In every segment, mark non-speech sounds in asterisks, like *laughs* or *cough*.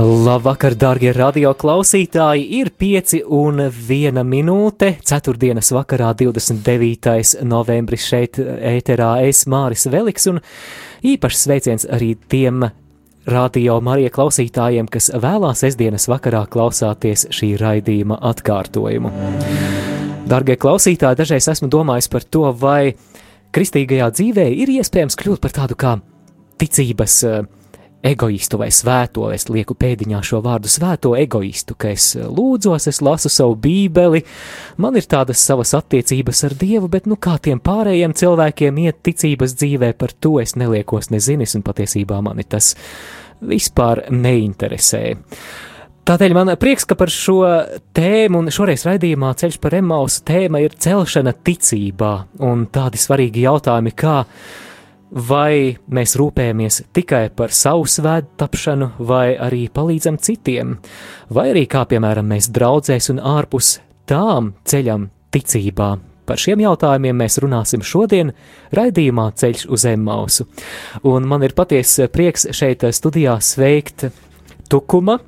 Labvakar, darbie radioklausītāji! Ir 5 un 1 minūte. 4. vakarā, 29. novembris šeit ēterā es Māris Veliks un īpašs sveiciens arī tiem radio Marija klausītājiem, kas vēlā sestdienas vakarā klausāties šī raidījuma atkārtojumu. Darbie klausītāji, dažreiz esmu domājis par to, vai kristīgajā dzīvē ir iespējams kļūt par tādu kā ticības uh, egoistu vai svēto, es lieku pēdiņā šo vārdu svēto egoistu, ka es lūdzos, es lasu savu bībeli, man ir tādas savas attiecības ar Dievu, bet nu kā tiem pārējiem cilvēkiem iet ticības dzīvē, par to es neliekos nezinis, un patiesībā mani tas vispār neinteresē. Tādēļ man prieks, ka par šo tēmu un šoreiz raidījumā ceļš par emausu tēma ir celšana ticībā un tādi svarīgi jautājumi, kā vai mēs rūpējamies tikai par savu svētku tapšanu, vai arī palīdzam citiem, vai arī kā piemēram mēs draudzēs un ārpus tām ceļam ticībā. Par šiem jautājumiem mēs runāsim šodien raidījumā Ceļš uz Emmausu. Un man ir patiesa prieks šeit studijā sveikt Tukuma,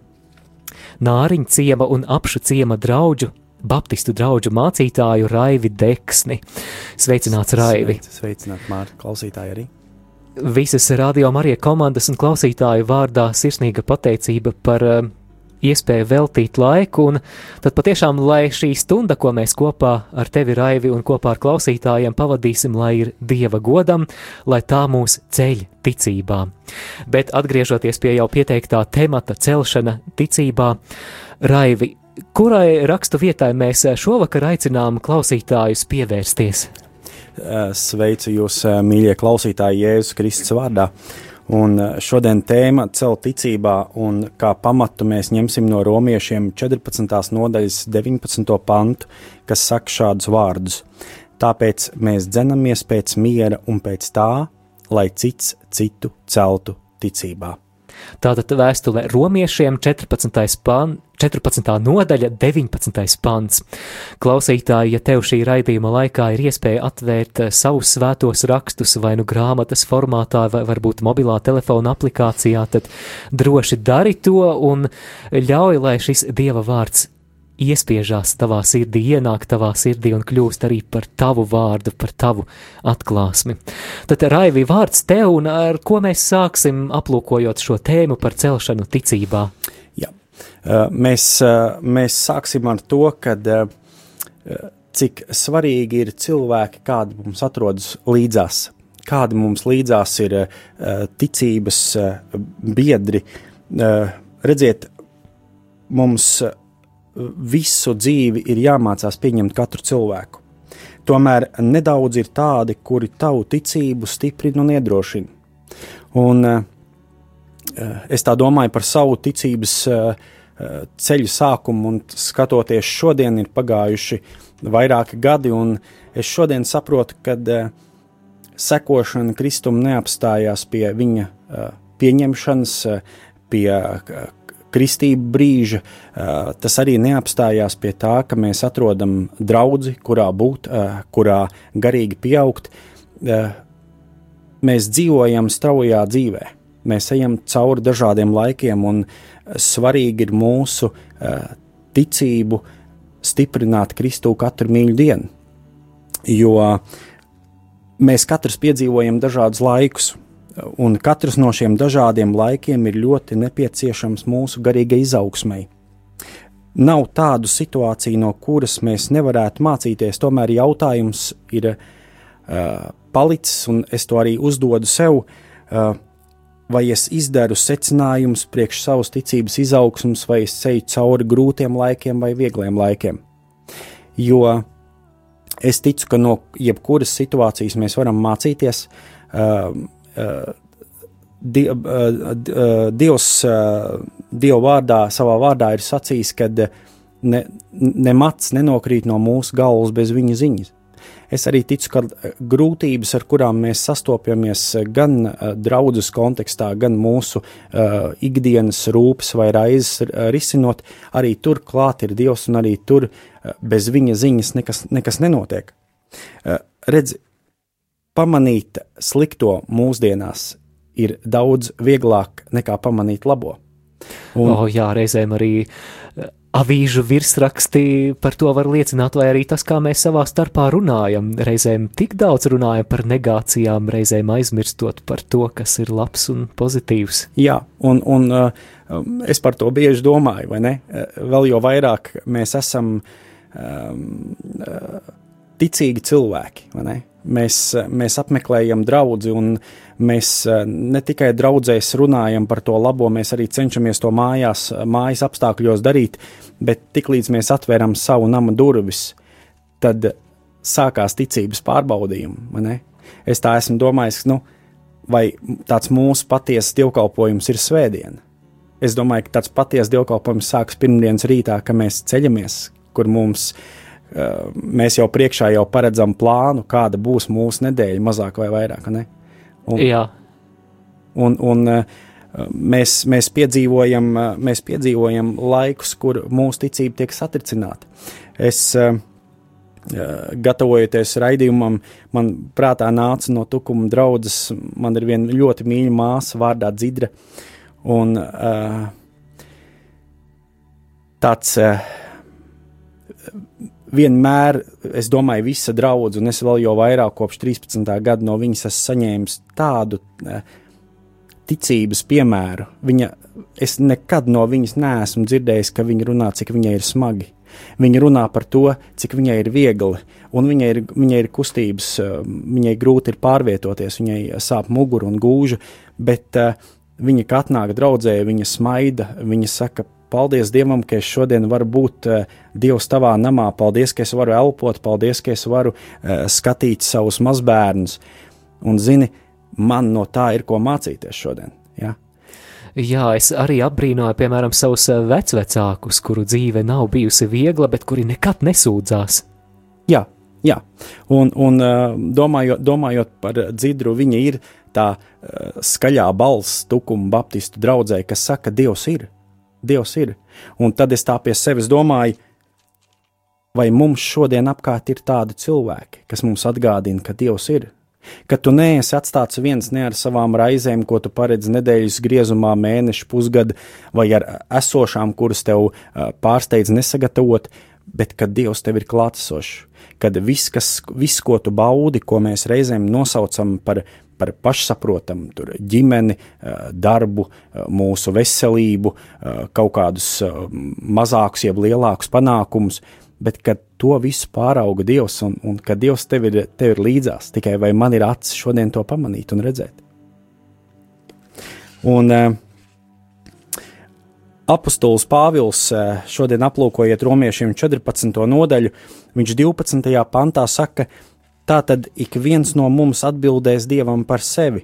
Nāriņa ciema un apšu ciema draugu Baptistu draugu mācītāju Raivi Deksni. Sveicināts, Raivi! Sveicināt, Mārta, klausītāji arī! Visas radio Marija komandas un klausītāju vārdā sirsnīga pateicība par uh, iespēju veltīt laiku, un tad patiešām, lai šī stunda, ko mēs kopā ar tevi, Raivi, un kopā ar klausītājiem pavadīsim, lai ir Dieva godam, lai tā mūs ceļ ticībā. Bet atgriežoties pie jau pieteiktā temata celšana ticībā, Raivi, kurai rakstu vietai mēs šovakar aicinām klausītājus pievērsties? Sveicu jūs, mīļie klausītāji, Jēzus Kristus vārdā. Un šodien tēma celt ticībā, un kā pamatu mēs ņemsim no romiešiem 14. nodaļas 19. pantu, kas saka šādus vārdus. Tāpēc mēs dzenamies pēc miera un pēc tā, lai cits citu celtu ticībā. Tātad vēstule romiešiem 14. Pan, 14. nodaļa, 19. pants. Klausītāji, ja tev šī raidījuma laikā ir iespēja atvērt eh, savus svētos rakstus vai nu grāmatas formātā vai varbūt mobilā telefona aplikācijā, tad droši dari to un ļauj, lai šis Dieva vārds iespiežās tavā sirdī, ienāk tavā sirdī un kļūst arī par tavu vārdu, par tavu atklāsmi. Tad, Raivi, vārds tev, un ar ko mēs sāksim aplūkojot šo tēmu par celšanu ticībā? Jā. Mēs, mēs sāksim ar to, kad cik svarīgi ir cilvēki, kādi mums atrodas līdzās, kādi mums līdzās ir ticības biedri. Redziet, mums visu dzīvi ir jāmācās pieņemt katru cilvēku. Tomēr nedaudz ir tādi, kuri tavu ticību stiprina un iedrošina. Un, uh, es tā domāju par savu ticības uh, ceļu sākumu, un skatoties šodien, ir pagājuši vairāki gadi, un es šodien saprotu, ka sekošana Kristum neapstājās pie viņa pieņemšanas, pie kristību brīža, tas arī neapstājās pie tā, ka mēs atrodam draugu, kurā būt, kurā garīgi pieaugt. Mēs dzīvojam straujā dzīvē, mēs ejam cauri dažādiem laikiem, un svarīgi ir mūsu ticību stiprināt Kristu katru mīļu dienu. Jo mēs katrs piedzīvojam dažādus laikus, Un katrs no šiem dažādiem laikiem ir ļoti nepieciešams mūsu garīgai izaugsmai. Nav tādu situāciju, no kuras mēs nevarētu mācīties. Tomēr jautājums ir uh, palicis, un es to arī uzdodu sev, uh, vai es izdaru secinājumus priekš savas ticības izaugsmas, vai es ceļu cauri grūtiem laikiem vai viegliem laikiem. Jo es ticu, ka no jebkuras situācijas mēs varam mācīties. Uh, Die, Dievs Dieva vārdā, savā vārdā ir sacījis, ka ne, ne mats nenokrīt no mūsu galvas bez viņa ziņas. Es arī ticu, ka grūtības, ar kurām mēs sastopamies gan uh, draudzes kontekstā, gan mūsu uh, ikdienas rūpes vai raizes uh, risinot, arī tur klāt ir Dievs un arī tur uh, bez viņa ziņas nekas, nekas nenotiek. Uh, redz, pamanīt slikto mūsdienās ir daudz vieglāk nekā pamanīt labo. Un, oh, jā, reizēm arī avīžu virsraksti par to var liecināt, vai arī tas, kā mēs savā starpā runājam. Reizēm tik daudz runājam par negācijām, reizēm aizmirstot par to, kas ir labs un pozitīvs. Jā, un, un uh, es par to bieži domāju, vai ne? Uh, vēl jau vairāk mēs esam um, ticīgi cilvēki, vai ne? Mēs, mēs apmeklējam draugu, un mēs eh, ne tikai draudzēs runājam par to labo, mēs arī cenšamies to mājās, mājas apstākļos darīt, bet tiklīdz mēs atveram savu nama durvis, tad sākās ticības pārbaudījumi. Es tā esmu domājis, nu, vai tāds mūsu patiesas dievkalpojums ir svētdiena. Es domāju, ka tāds patiesas dievkalpojums sākas pirmdienas rītā, kad mēs ceļamies, kur mums ir mēs jau priekšā jau paredzam plānu, kāda būs mūsu nedēļa, mazāk vai vairāk. Ne? Un, Jā. Un, un eh, mēs, mēs, piedzīvojam, eh, mēs piedzīvojam laikus, kur mūsu ticība tiek satricināta. Es, gatavojoties raidījumam, man prātā nāca no tukuma draudzes. Man ir viena ļoti mīļa māsa vārdā Dzidra. Un, tāds vienmēr, es domāju, visa draudzība, un es vēl jau vairāk kopš 13. gada no viņas esmu saņēmis tādu uh, ticības piemēru. Viņa, es nekad no viņas neesmu dzirdējis, ka viņa runā, cik viņai ir smagi. Viņa runā par to, cik viņai ir viegli, un viņai ir, viņai ir kustības, uh, viņai grūti ir pārvietoties, viņai sāp mugura un gūža, bet uh, viņa, kad atnāk draudzē, viņa smaida, viņa saka, Paldies Dievam, ka es šodien varu būt uh, Dievs tavā namā. Paldies, ka es varu elpot, paldies, ka es varu uh, skatīt savus mazbērnus. Un zini, man no tā ir ko mācīties šodien. Ja? Jā, es arī apbrīnoju, piemēram, savus eh, vecvecākus, kuru dzīve nav bijusi viegla, bet kuri nekad nesūdzās. Jā, jā. un, un domājot, domājot par dzidru, viņa ir tā skaļā balss tukuma baptistu draudzē, kas saka, Dievs ir. Dievs ir. Un tad es tā pie sevis domāju, vai mums šodien apkārt ir tādi cilvēki, kas mums atgādina, ka Dievs ir. Ka tu neesi atstāts viens ne ar savām raizēm, ko tu paredzi nedēļas griezumā, mēneša, pusgada, vai ar esošām, kuras tev pārsteidz nesagatavot, bet ka Dievs tev ir klātesošs. Kad viss, kas, viss, ko tu baudi, ko mēs reizēm nosaucam par par pašsaprotamu ģimeni, eh, darbu, eh, mūsu veselību, eh, kaut kādus mazākus, jeb lielākus panākumus, bet kad to visu pārauga Dievs un, un ka Dievs tev ir, tev ir līdzās, tikai vai man ir acis šodien to pamanīt un redzēt. Un uh, apustulis Pāvils šodien aplūkojiet romiešiem 14. nodaļu, viņš 12. pantā saka, ka Tātad ik viens no mums atbildēs Dievam par sevi.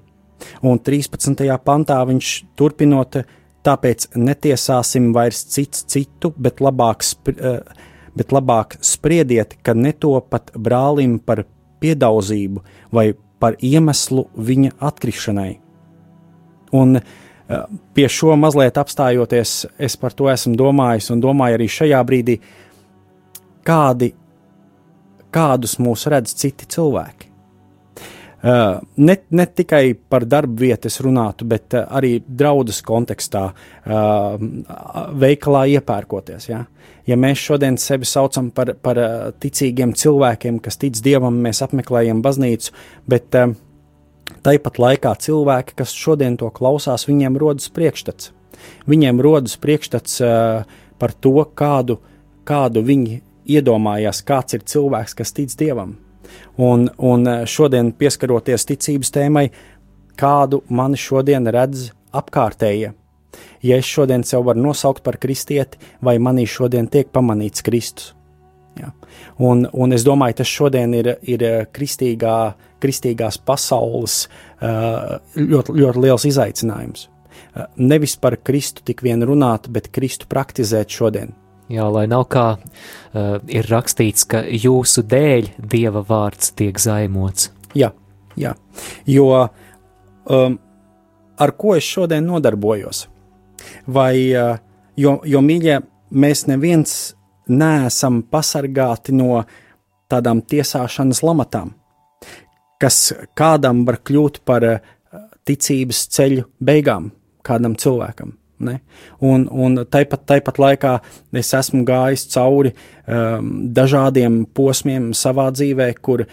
Un 13. pantā viņš turpinot, tāpēc netiesāsim vairs cits citu, bet labāk, eh, bet labāk spriediet, ka netopat brālim par piedauzību vai par iemeslu viņa atkrišanai. Un eh, pie šo mazliet apstājoties, es par to esmu domājis un domāju arī šajā brīdī, kādi kādus mūs redz citi cilvēki. Uh, ne, ne tikai par darba vietas runātu, bet uh, arī draudzes kontekstā, uh, veikalā iepērkoties. Ja? ja mēs šodien sevi saucam par, par uh, ticīgiem cilvēkiem, kas tic dievam, mēs apmeklējam baznīcu, bet uh, tāpat laikā cilvēki, kas šodien to klausās, viņiem rodas priekšstats. Viņiem rodas priekšstats uh, par to, kādu, kādu viņi iedomājās, kāds ir cilvēks, kas tic dievam. Un, un eh, šodien, pieskaroties ticības tēmai, kādu mani šodien redz apkārtējie. Ja es šodien sev varu nosaukt par kristieti, vai manī šodien tiek pamanīts Kristus. Ja. Un, un es domāju, tas šodien ir, ir kristīgā, kristīgās pasaules eh, ļoti, ļoti liels izaicinājums. Eh, nevis par Kristu tik vien runāt, bet Kristu praktizēt šodien Jā, lai nav kā uh, ir rakstīts, ka jūsu dēļ Dieva vārds tiek zaimots. Jā, jā. jo um, ar ko es šodien nodarbojos? Vai, uh, jo, jo mīļie, mēs neviens neesam pasargāti no tādām tiesāšanas lamatām, kas kādam var kļūt par uh, ticības ceļu beigām, kādam cilvēkam. Ne? Un, un tāpat, tāpat laikā es esmu gājis cauri um, dažādiem posmiem savā dzīvē, kur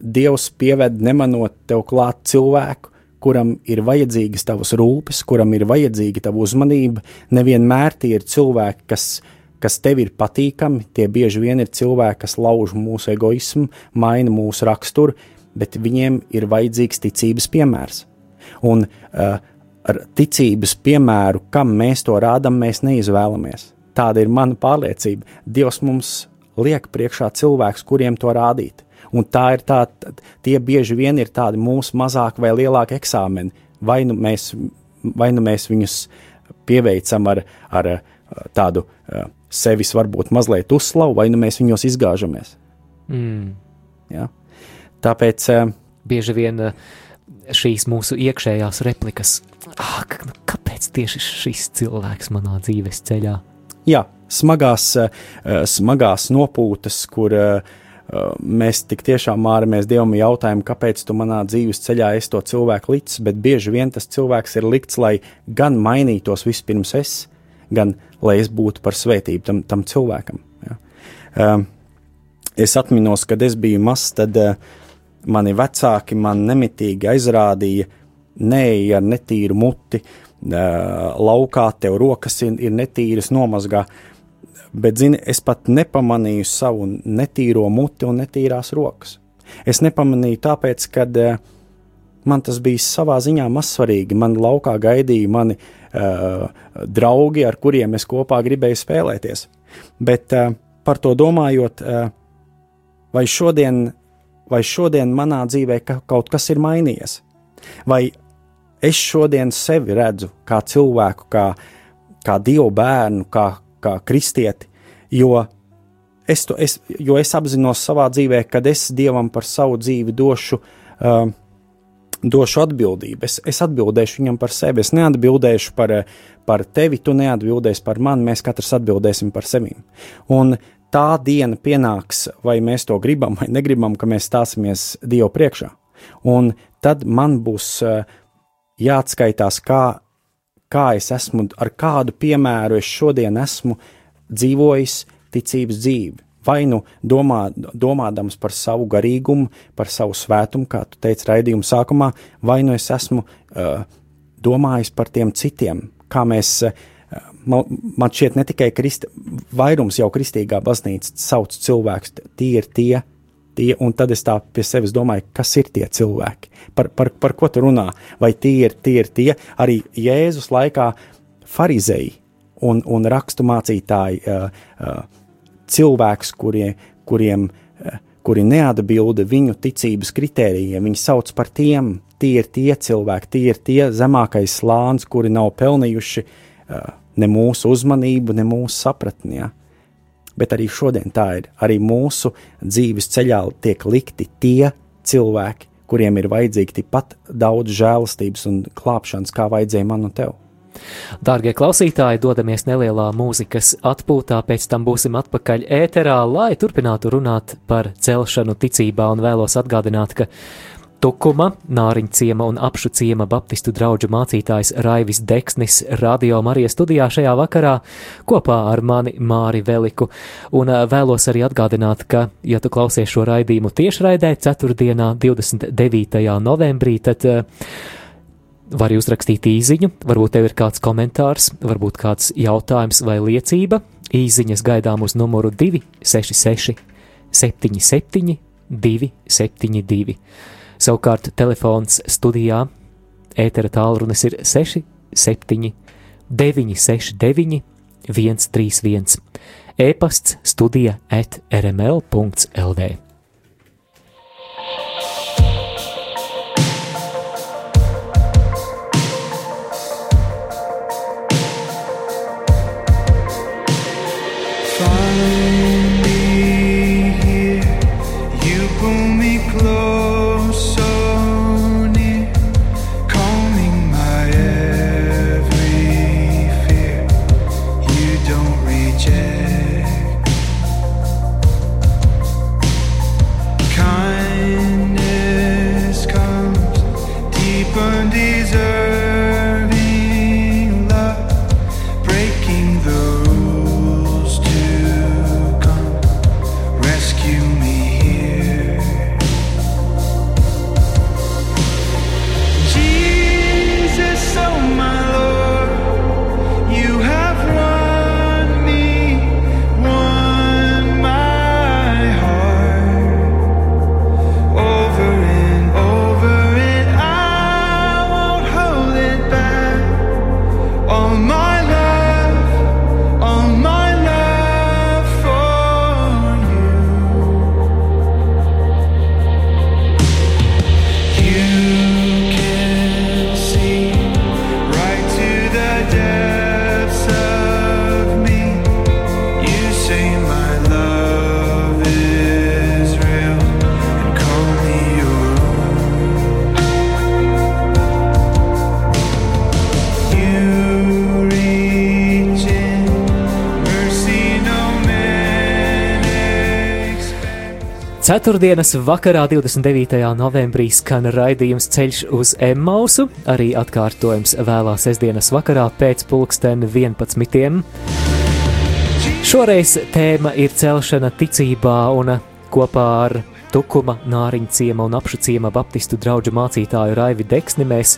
Dievs pieved nemanot tev klāt cilvēku, kuram ir vajadzīgas tavas rūpes, kuram ir vajadzīga tava uzmanība. Nevienmēr tie ir cilvēki, kas, kas tev ir patīkami, tie bieži vien ir cilvēki, kas lauž mūsu egoismu, maina mūsu raksturu, bet viņiem ir vajadzīgs ticības piemērs. Un, uh, ar ticības piemēru, kam mēs to rādām, mēs neizvēlamies. Tāda ir mana pārliecība. Dievs mums liek priekšā cilvēks, kuriem to rādīt. Un tā ir tā, tie bieži vien ir tādi mūsu mazāk vai lielāki eksāmeni. Vai nu mēs, vai nu mēs viņus pieveicam ar, ar tādu sevis varbūt mazliet uzslavu, vai nu mēs viņos izgāžamies. Mm. Ja? Tāpēc bieži vien šīs mūsu iekšējās replikas. Ah, kāpēc tieši šis cilvēks manā dzīves ceļā? Jā, smagās, eh, smagās nopūtas, kur eh, mēs tik tiešām māramies Dievam jautājumu, kāpēc tu manā dzīves ceļā esi to cilvēku licis, bet bieži vien tas cilvēks ir likts, lai gan mainītos vispirms es, gan lai es būtu par svētību tam, tam cilvēkam. Ja. Eh, es atminos, kad es biju mazs, tad mani vecāki man nemitīgi aizrādīja, neej ar netīru muti, laukā tev rokas ir, ir netīras nomazgā, bet, zini, es pat nepamanīju savu netīro muti un netīrās rokas. Es nepamanīju tāpēc, ka man tas bija savā ziņā mazsvarīgi. Man laukā gaidīja mani uh, draugi, ar kuriem es kopā gribēju spēlēties. Bet uh, par to domājot, uh, vai šodien vai šodien manā dzīvē kaut kas ir mainījies? Vai es šodien sevi redzu kā cilvēku, kā, kā dievu bērnu, kā, kā kristieti, jo es, to, es, jo es apzinos savā dzīvē, kad es dievam par savu dzīvi došu. Uh, došu atbildību. Es, es atbildēšu viņam par sevi. Es neatbildēšu par, par tevi, tu neatbildēsi par mani. Mēs katrs atbildēsim par sevi. Un tā diena pienāks, vai mēs to gribam vai negribam, ka mēs stāsimies Dievu priekšā. Un tad man būs eh, jāatskaitās, kā, kā es esmu, ar kādu piemēru es šodien esmu dzīvojis ticības dzīvi. Vai nu domā, domādams par savu garīgumu, par savu svētumu, kā tu teici raidījuma sākumā, vai nu es esmu uh, domājis par tiem citiem, kā mēs uh, man, man šķiet, ne tikai kristi, vairums jau kristīgā baznīca sauc cilvēkus, tie ir tie, tie, un tad es tā pie sevis domāju, kas ir tie cilvēki, par, par, par ko tu runā, vai tie ir tie, ir tie arī Jēzus laikā farizēji un, un rakstu mācītāji, uh, uh, cilvēks, kurie, kuriem, uh, kuri neatbilda viņu ticības kritērijiem, viņi sauc par tiem, tie ir tie cilvēki, tie ir tie zemākais slānis, kuri nav pelnījuši uh, ne mūsu uzmanību, ne mūsu sapratni. Ja? Bet arī šodien tā ir. Arī mūsu dzīves ceļā tiek likti tie cilvēki, kuriem ir vajadzīgi tikpat daudz žēlastības un glābšanas, kā vajadzēja man un tev. Dārgie klausītāji, dodamies nelielā mūzikas atpūtā, pēc tam būsim atpakaļ ēterā, lai turpinātu runāt par celšanu ticībā un vēlos atgādināt, ka Tukuma, Nāriņciema un apšu ciema baptistu draugu mācītājs Raivis Deksnis radio Marijas studijā šajā vakarā kopā ar mani Māri Veliku. Un vēlos arī atgādināt, ka, ja tu klausies šo raidījumu tiešraidē 4. 29. novembrī, tad vari uzrakstīt īziņu, varbūt tev ir kāds komentārs, varbūt kāds jautājums vai liecība. Īziņas gaidām uz numuru 266 77 272. Savukārt telefons studijā ētera tālrunis ir 6, 7, 9, 6, 9, 1, 3, 1. E-pasts studija at rml.lv. find Ceturtdienas vakarā, 29. novembrī, skan raidījums Ceļš uz Emmausu, arī atkārtojums vēlā sestdienas vakarā pēc pulksten 11. Šoreiz tēma ir celšana ticībā un kopā ar Tukuma, Nāriņa ciema un apšu ciema baptistu draugu mācītāju Raivi Deksni mēs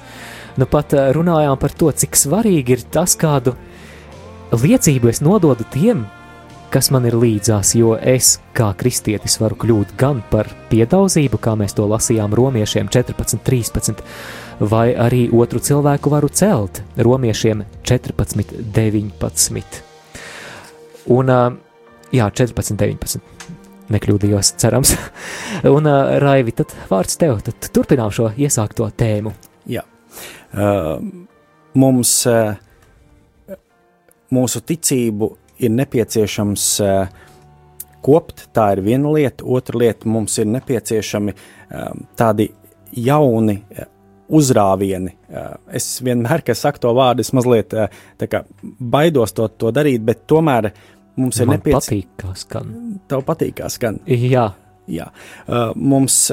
nu pat runājām par to, cik svarīgi ir tas, kādu liecību es nododu tiem, kas man ir līdzās, jo es kā kristietis varu kļūt gan par piedauzību, kā mēs to lasījām romiešiem 14, 13, vai arī otru cilvēku varu celt romiešiem 14, 19. Un, jā, 14, 19. Nekļūdījos, cerams. *laughs* Un, Raivi, tad vārds tev, tad turpinām šo iesākto tēmu. Jā. Uh, mums, uh, mūsu ticību ir nepieciešams uh, kopt, tā ir viena lieta. Otra lieta, mums ir nepieciešami uh, tādi jauni uh, uzrāvieni. Es vienmēr, kad saku to vārdu, es mazliet kā baidos to, to darīt, bet tomēr mums ir nepieciešams. patīk, kā skan. Tev patīk, kā skan. Jā, Jā, mums,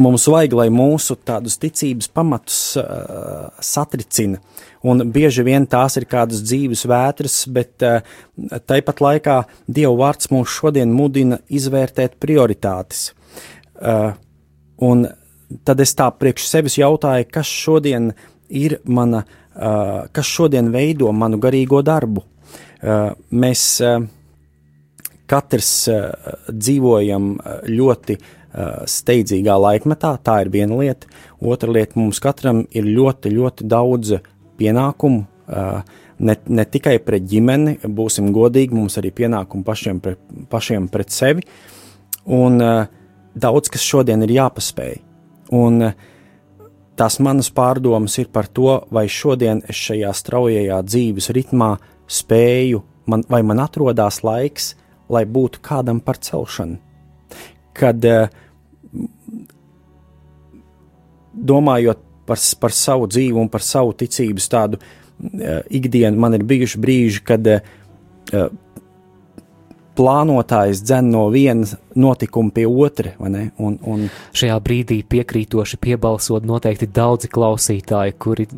mums vajag, lai mūsu tādus ticības pamatus uh, satricina. Un bieži vien tās ir kādas dzīves vētras, bet uh, tāpat laikā Dieva vārds mūs šodien mudina izvērtēt prioritātes. Uh, un tad es tā priekš sevis jautāju, kas šodien ir mana, uh, kas šodien veido manu garīgo darbu. Uh, mēs uh, katrs uh, dzīvojam uh, ļoti uh, steidzīgā laikmetā, tā ir viena lieta. Otra lieta, mums katram ir ļoti, ļoti daudz pienākumu. Ne, ne tikai pret ģimeni, būsim godīgi, mums arī pienākumi pašiem pret, pašiem pret sevi. Un uh, daudz kas šodien ir jāpaspēj. Un uh, tās manas pārdomas ir par to, vai šodien es šajā straujajā dzīves ritmā spēju, man, vai man atrodas laiks, lai būtu kādam par celšanu. Kad uh, domājot par, par savu dzīvi un par savu ticības tādu uh, ikdienu, man ir bijuši brīži, kad uh, plānotājs dzen no viena notikuma pie otra? Un, un, Šajā brīdī piekrītoši piebalsot noteikti daudzi klausītāji, kuri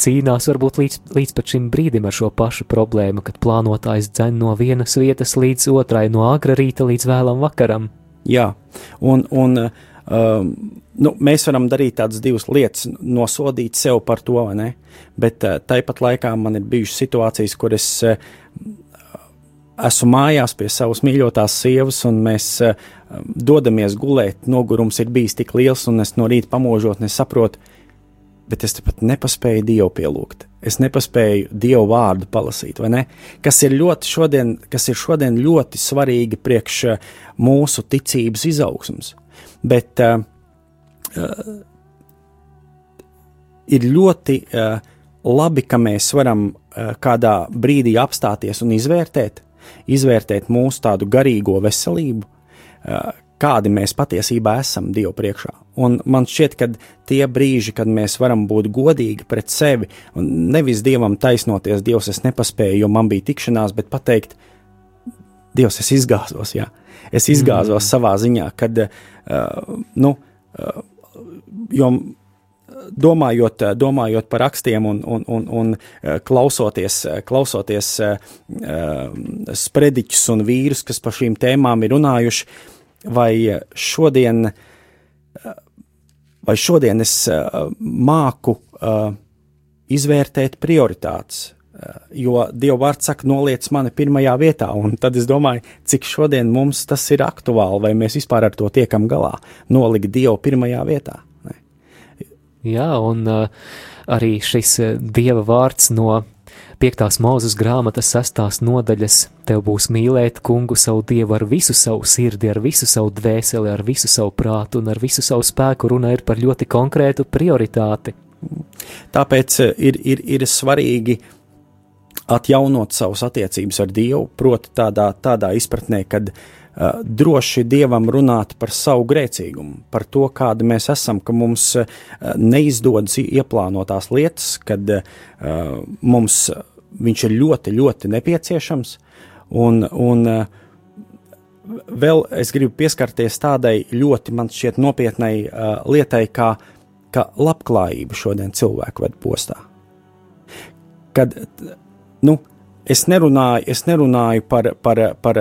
cīnās varbūt līdz, līdz pat šim brīdim ar šo pašu problēmu, kad plānotājs dzen no vienas vietas līdz otrai, no agra rīta līdz vēlam vakaram. jā, un, un um, nu, mēs varam darīt tādas divas lietas, nosodīt sev par to, vai ne? Bet uh, tāpat laikā man ir bijušas situācijas, kur es uh, esmu mājās pie savas mīļotās sievas, un mēs uh, dodamies gulēt. Nogurums ir bijis tik liels, un es no rīta pamožot, nesaprotu, bet es pat nepaspēju Dievu pielūgt. Es nepaspēju Dievu vārdu palasīt, vai ne? Kas ir ļoti šodien, kas ir šodien ļoti svarīgi priekš uh, mūsu ticības izaugsmas. Bet uh, uh, ir ļoti uh, labi, ka mēs varam uh, kādā brīdī apstāties un izvērtēt, izvērtēt mūsu tādu garīgo veselību, kādi mēs patiesībā esam Dievu priekšā. Un man šķiet, ka tie brīži, kad mēs varam būt godīgi pret sevi, un nevis Dievam taisnoties, Dievs, es nepaspēju, jo man bija tikšanās, bet pateikt, Dievs, es izgāzos, jā, es izgāzos mm. savā ziņā, kad, uh, nu, uh, jo domājot, domājot par rakstiem un, un, un, un uh, klausoties, klausoties uh, sprediķus un vīrus, kas par šīm tēmām ir runājuši, vai šodien, vai šodien es māku izvērtēt prioritātes. Jo Dieva vārds saka, noliec mani pirmajā vietā, un tad es domāju, cik šodien mums tas ir aktuāli, vai mēs vispār ar to tiekam galā. Nolikt Dievu pirmajā vietā. Jā, un uh, arī šis Dieva vārds no piektās mūzes grāmatas sestās nodaļas tev būs mīlēt kungu savu dievu ar visu savu sirdi, ar visu savu dvēseli, ar visu savu prātu un ar visu savu spēku runa ir par ļoti konkrētu prioritāti. Tāpēc ir, ir, ir svarīgi atjaunot savas attiecības ar Dievu, proti, tādā, tādā izpratnē, kad uh, droši Dievam runāt par savu grēcīgumu, par to, kāda mēs esam, ka mums uh, neizdodas ieplānotās lietas, kad uh, mums viņš ir ļoti, ļoti nepieciešams. Un, un vēl es gribu pieskarties tādai ļoti, man šķiet, nopietnai lietai, kā, kā labklājība šodien cilvēku ved postā. Kad nu, es nerunāju, es nerunāju par, par, par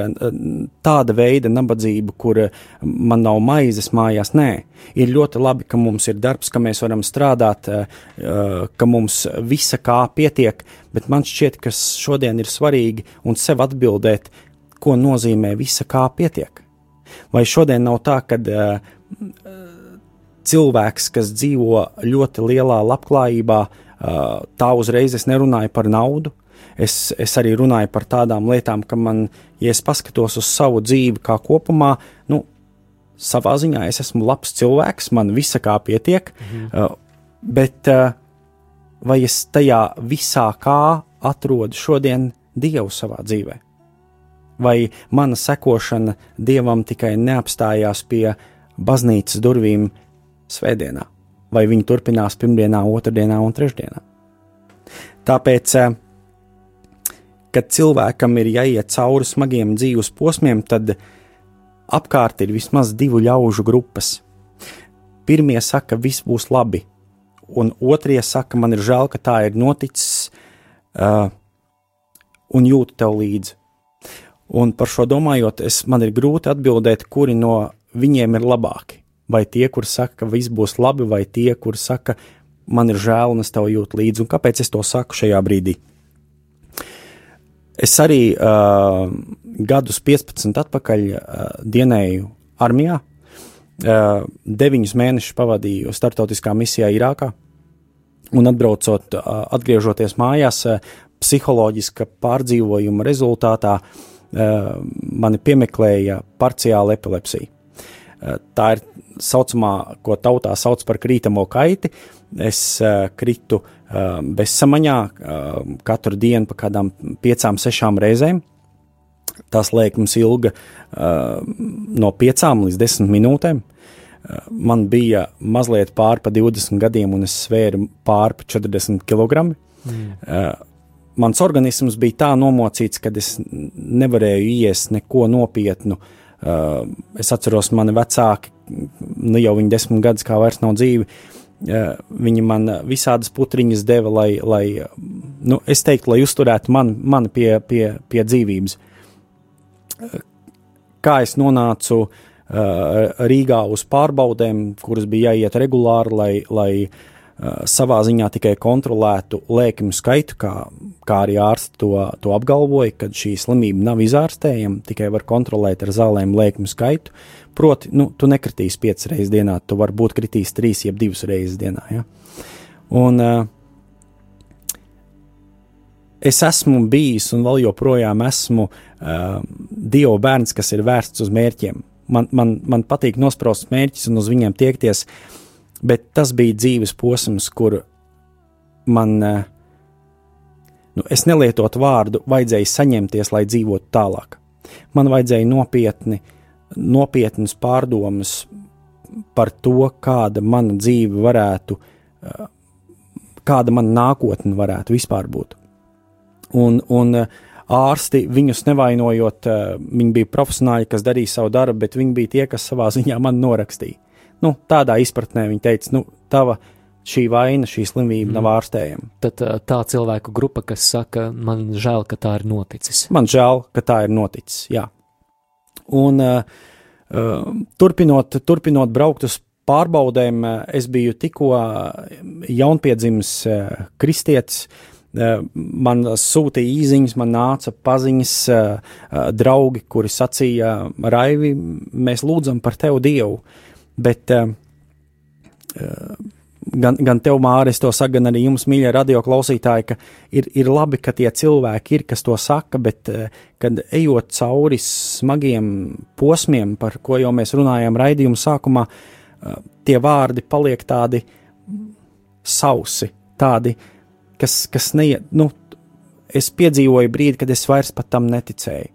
tāda veida nabadzību, kur man nav maizes mājās. Nē, ir ļoti labi, ka mums ir darbs, ka mēs varam strādāt, ka mums visa kā pietiek, bet man šķiet, ka šodien ir svarīgi un sev atbildēt, ko nozīmē visa kā pietiek. Vai šodien nav tā, ka cilvēks, kas dzīvo ļoti lielā labklājībā, tā uzreiz es nerunāju par naudu, es, es arī runāju par tādām lietām, ka man, ja es paskatos uz savu dzīvi kā kopumā, nu, savā ziņā es esmu labs cilvēks, man visa kā pietiek, mhm. uh, bet uh, vai es tajā visā kā atrodu šodien Dievu savā dzīvē? Vai mana sekošana Dievam tikai neapstājās pie baznīcas durvīm svētdienā, vai viņi turpinās pirmdienā, otrdienā un trešdienā? Tāpēc uh, kad cilvēkam ir jāiet cauri smagiem dzīves posmiem, tad apkārt ir vismaz divu ļaužu grupas. Pirmie saka, viss būs labi, un otrie saka, man ir žēl, ka tā ir noticis, uh, un jūtu tev līdzi. Un par šo domājot, es, man ir grūti atbildēt, kuri no viņiem ir labāki. Vai tie, kur saka, ka viss būs labi, vai tie, kur saka, man ir žēl, un es tev jūtu līdzi, un kāpēc es to saku šajā brīdī? Es arī uh, gadus 15 atpakaļ uh, dienēju armijā, uh, deviņus mēnešus pavadīju startautiskā misijā Irākā, un atbraucot, uh, atgriežoties mājās, uh, psiholoģiska pārdzīvojuma rezultātā uh, mani piemeklēja parciāla epilepsija. Uh, tā ir saucamā, ko tautā sauc par krītamo kaiti. Es uh, kritu uh, bezsamaņā katru dienu pa kādām piecām, sešām reizēm. Tas lēkums ilga no piecām līdz desmit minūtēm. Man bija mazliet pāri pa 20 gadiem, un es svēru pāri pa 40 kg. Mm. Mans organisms bija tā nomocīts, ka es nevarēju iest neko nopietnu. Es atceros, mani vecāki, nu jau viņi desmit gadus kā vairs nav dzīvi, uh, Viņi man visādas putriņas deva, lai, lai nu, es teiktu, lai uzturētu mani man pie, pie, pie dzīvības. Kā es nonācu Rīgā uz pārbaudēm, kuras bija jāiet regulāri, lai, lai savā ziņā tikai kontrolētu lēkjumu skaitu, kā, kā arī ārsti to, to apgalvoja, ka šī slimība nav izārstējama, tikai var kontrolēt ar zālēm lēkjumu skaitu. Uh, Proti, nu, tu nekritīsi piecas reizes dienā, tu varbūt kritīs trīs, jeb divas reizes dienā. Ja? Un uh, es esmu bijis un vēl joprojām esmu uh, Dieva bērns, kas ir vērsts uz mērķiem. Man, man, man patīk nospraust mērķus un uz viņiem tiekties, bet tas bija dzīves posms, kur man, uh, nu, es nelietotu vārdu, vajadzēja saņemties, lai dzīvotu tālāk. Man vajadzēja nopietni, nopietnas pārdomas par to, kāda mana dzīve varētu, eh, kāda mana nākotne varētu vispār būt. Un, un eh, ārsti viņus nevainojot, eh, viņi bija profesionāļi, kas darīja savu darbu, bet viņi bija tie, kas savā ziņā man norakstīja. Nu, tādā izpratnē viņi teica, nu, tava šī vaina, šī slimība mm. nav ārstējama. Tad tā cilvēku grupa, kas saka, man žēl, ka tā ir noticis. Man žēl, ka tā ir noticis. Jā. Un uh, uh, turpinot, turpinot braukt uz pārbaudēm, uh, es biju tikko jaunpiedzimis kristietis. Man sūtīja īsiņas, man nāca paziņas, draugi, kuri sacīja, Raivi, mēs lūdzam par tevi Dievu. Bet gan, gan tev, Mārcis, to saka, gan arī jums, mīļie radioklausītāji, ka ir, ir labi, ka tie cilvēki ir, kas to saka, bet, eh, kad ejot cauri smagiem posmiem, par ko jau mēs runājām raidījuma sākumā, eh, tie vārdi paliek tādi sausi, tādi, kas, kas neiet, nu, es piedzīvoju brīdi, kad es vairs pat tam neticēju.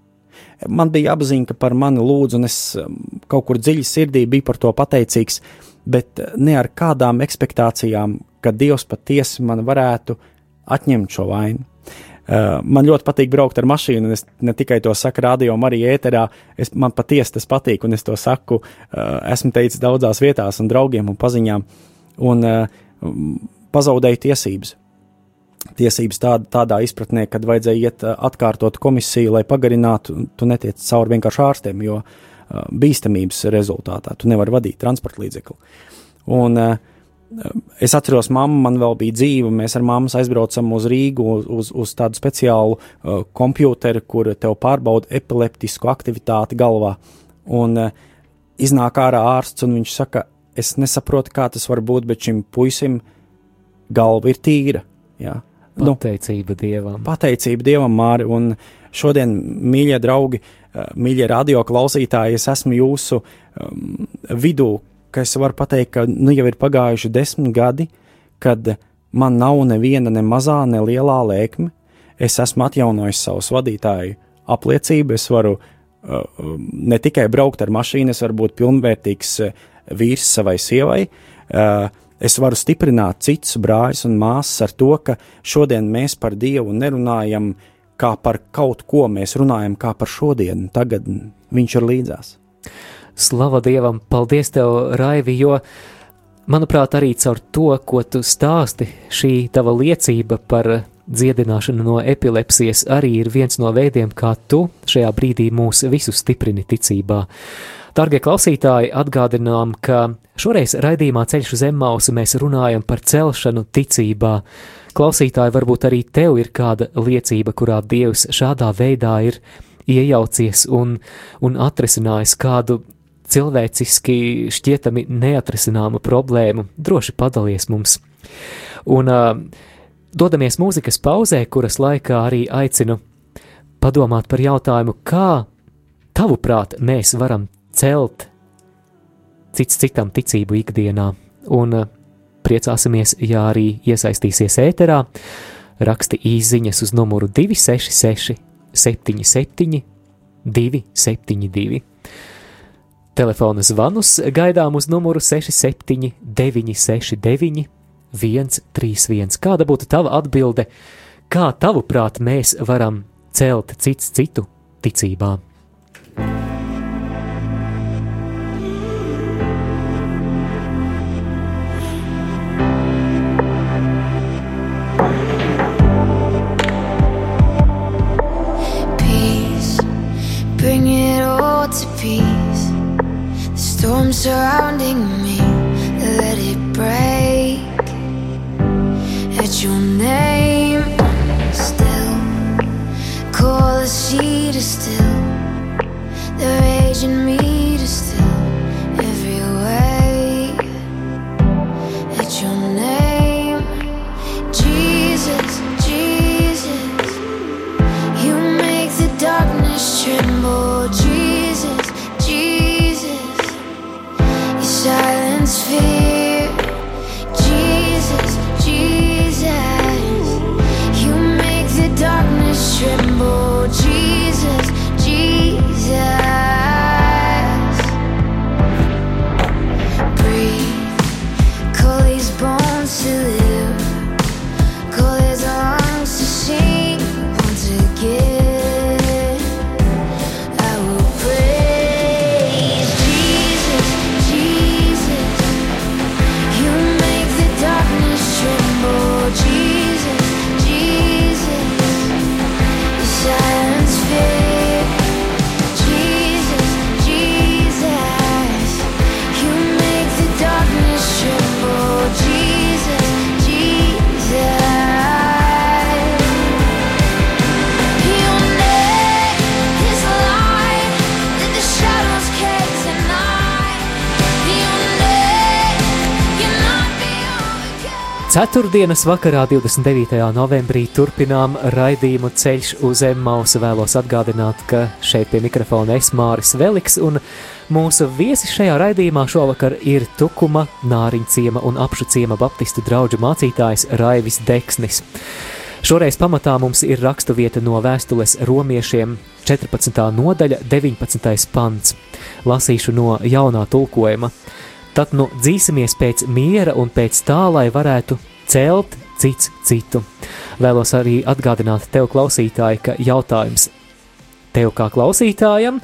Man bija apziņa, ka par mani lūdzu, un es um, kaut kur dziļi sirdī biju par to pateicīgs, bet uh, ne ar kādām expectācijām, ka Dievs patiesi man varētu atņemt šo vainu. Uh, man ļoti patīk braukt ar mašīnu, un es ne tikai to saku radio, arī ēterā. Es, man patiesi tas patīk, un es to saku, uh, esmu teicis daudzās vietās, un draugiem un paziņām, un pazaudēju tiesības. Tiesības tād, tādā izpratnē, kad vajadzēja iet atkārtot komisiju, lai pagarinātu, tu netiec cauri vienkārši ārstiem, jo uh, bīstamības rezultātā tu nevari vadīt transporta līdzekli. Un uh, es atceros, mamma man vēl bija dzīva. Mēs ar mammu aizbraucam uz Rīgu uz, uz, tādu speciālu uh, komputeru, kur tev pārbauda epileptisku aktivitāti galvā. Un uh, iznāk ārā ārsts, un viņš saka, es nesaprotu, kā tas var būt, bet šim puisim galva ir tīra. Jā. Nu, Pateicība Dievam. pateicība Dievam, Māri. Un šodien, mīļie draugi, eh, mīļie radio klausītāji, es esmu jūsu um, vidū, ka es varu pateikt, ka nu jau ir pagājuši desmit gadi, kad man nav neviena ne mazā, ne lielā lēkme. Es esmu atjaunojis savus vadītāju apliecību, es varu uh, um, ne tikai braukt ar mašīnu, es varu būt pilnvērtīgs uh, vīrs savai sievai. Uh, Es varu stiprināt citus brāļus un māsas ar to, ka šodien mēs par Dievu nerunājam kā par kaut ko, mēs runājam kā par šodienu. Tagad Viņš ir līdzās. Slava Dievam, paldies tev, Raivi, jo, manuprāt, arī caur to, ko tu stāsti, šī tava liecība par dziedināšanu no epilepsijas arī ir viens no veidiem, kā tu šajā brīdī mūs visus stiprini ticībā. Dargie klausītāji, atgādinām, ka šoreiz raidījumā Ceļš uz Zemmausu mēs runājam par celšanu ticībā. Klausītāji, varbūt arī tev ir kāda liecība, kurā Dievs šādā veidā ir iejaucies un, un atrisinājis kādu cilvēciski šķietami neatrisināmu problēmu. Droši padalies mums. Un uh, dodamies mūzikas pauzē, kuras laikā arī aicinu padomāt par jautājumu, kā tavuprāt mēs varam celt cits citam ticību ikdienā. Un uh, priecāsimies, ja arī iesaistīsies ēterā, raksti īsiņas uz numuru 266, 77, 272. Telefona zvanus gaidām uz numuru 67, 969, 131. Kāda būtu tava atbilde? Kā tavuprāt mēs varam celt cits citu ticībā? Surrounding me, let it break. At your name, still. Call the to still. The rage in me transferir. Ceturtdienas vakarā, 29. novembrī, turpinām raidījumu ceļš uz Emmausu. Vēlos atgādināt, ka šeit pie mikrofona es Māris Veliks, un mūsu viesis šajā raidījumā šovakar ir Tukuma, Nāriņciema un Apšuciema baptistu draugu mācītājs Raivis Deksnis. Šoreiz pamatā mums ir raksturvieta no vēstules romiešiem 14. nodaļa, 19. pants. Lasīšu no jaunā tulkojuma. Tad nu dzīsimies pēc miera un pēc tā, lai varētu celt cits citu. Vēlos arī atgādināt tev, klausītāji, ka jautājums tev kā klausītājam,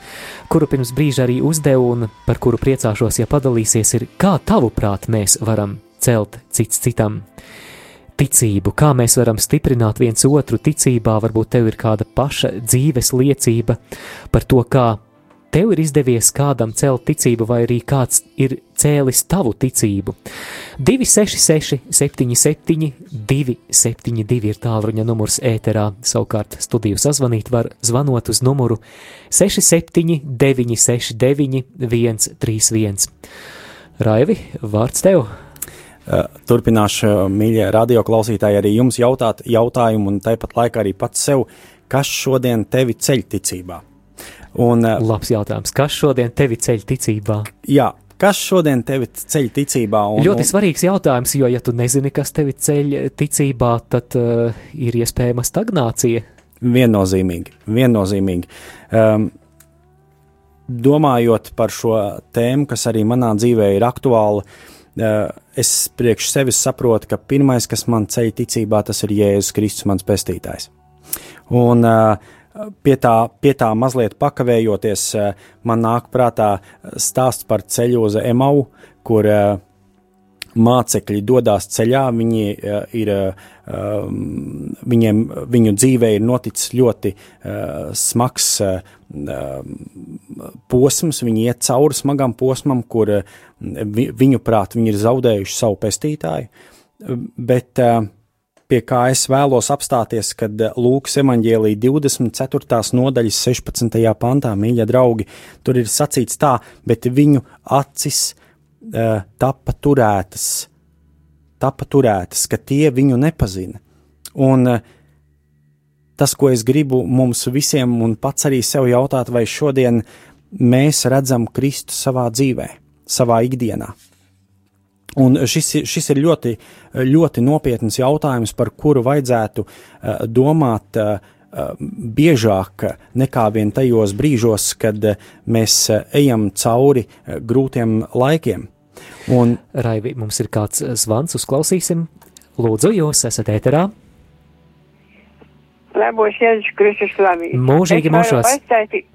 kuru pirms brīža arī uzdevu un par kuru priecāšos, ja padalīsies, ir kā tavuprāt mēs varam celt cits citam? Ticību, kā mēs varam stiprināt viens otru? Ticībā, varbūt tev ir kāda paša dzīves liecība par to, kā tev ir izdevies kādam celt ticību, vai arī kāds ir cēlis tavu ticību. 266, 77, 272 ir tālruņa numurs ēterā. Savukārt studiju sazvanīt var zvanot uz numuru 67, 969, 131. Raivi, vārds tev! Uh, Turpināšu, mīļie radioklausītāji, arī jums jautāt jautājumu, un tāpat laikā arī pats sev, kas šodien tevi ceļ ticībā. Un, uh, Labs jautājums. Kas šodien tevi ceļ ticībā? jā, kas šodien tevi ceļ ticībā? Un, Ļoti svarīgs jautājums, jo, ja tu nezini, kas tevi ceļ ticībā, tad uh, ir iespējama stagnācija. Viennozīmīgi, viennozīmīgi. Um, domājot par šo tēmu, kas arī manā dzīvē ir aktuāla, uh, es priekš sevis saprotu, ka pirmais, kas man ceļ ticībā, tas ir Jēzus Kristus, mans pestītājs. Un uh, pie tā, pie tā mazliet pakavējoties, uh, man nāk prātā stāsts par ceļu uz Emau, kur uh, mācekļi dodas ceļā, viņi ir, viņiem, viņu dzīvē ir noticis ļoti smags posms, viņi iet cauri smagam posmam, kur vi, viņu prāt viņi ir zaudējuši savu pestītāju, bet uh, pie kā es vēlos apstāties, kad uh, Lūkas evanģēlī 24. nodaļas 16. pantā, mīļa draugi, tur ir sacīts tā, bet viņu acis uh, tapa turētas, tapa turētas, ka tie viņu nepazina. Un uh, tas, ko es gribu mums visiem un pats arī sev jautāt, vai šodien mēs redzam Kristu savā dzīvē, savā ikdienā. Un šis, ir- šis ir ļoti, ļoti nopietns jautājums, par kuru vajadzētu uh, domāt biežāk nekā vien tajos brīžos, kad mēs ejam cauri grūtiem laikiem. Un, Raivi, mums ir kāds eh, zvans, uzklausīsim. Lūdzu, jūs esat ēterā. Labos Jēzus Kristus slavīt. Mūžīgi mūžos. pastāstīt-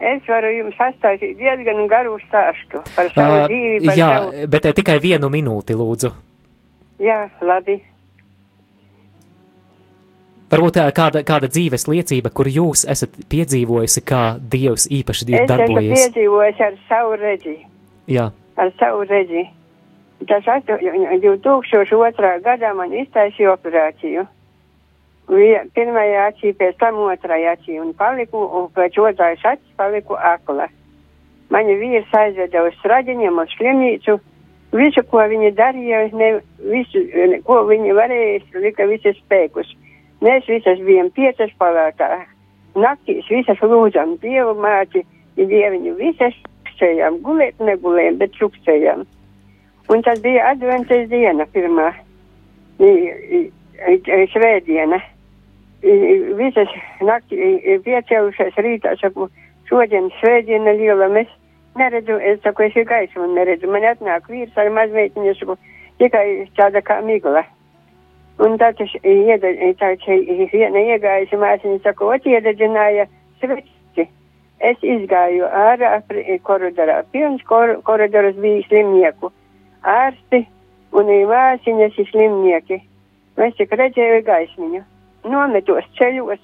Es varu jums pastāstīt diezgan garu stāstu par savu Uh, dzīvi. Par jā, savu... bet eh, tikai vienu minūti, lūdzu. jā, labi. Varbūt tā kāda, kāda dzīves liecība, kur jūs esat piedzīvojusi, kā Dievs īpaši ir Es esmu darbojies. piedzīvojis ar savu redzi. Jā, Ar savu redzi. Tas astu- 2002. gadā man iztaisīja operāciju. Pirmajā acī, pēc tam otrajā acī, un paliku, un pēc otrais acis paliku akla. Mani vīrs aizveda uz straģiņiem, uz slimnīcu. Visu, ko viņi darīja, ne, visu, ko viņi varēja, lika visus spēkus. Mēs visas bijām piecas palātā. Naktīs visas lūdzam Dievu māci, Dieviņu visas čukstējām, gulēt negulējām, bet čukstējām. Un tas bija adventas diena pirmā, svētdiena. Visas naktī piecēlušās rītā, saku, šodien svētdiena liela, mēs neredzu, es saku, es ir gaismu neredzu. Man atnāk vīrs ar mazmeitiņu, saku, tikai tāda kā migla. Un tad es čia viena iegājusi māsiņa, saka, ot iededzināja sveci. Es izgāju ārā koridorā. Pilns kor koridors bija slimnieku. Ārsti un māsiņas ir slimnieki. Es tik redzēju gaismiņu. Nometos ceļos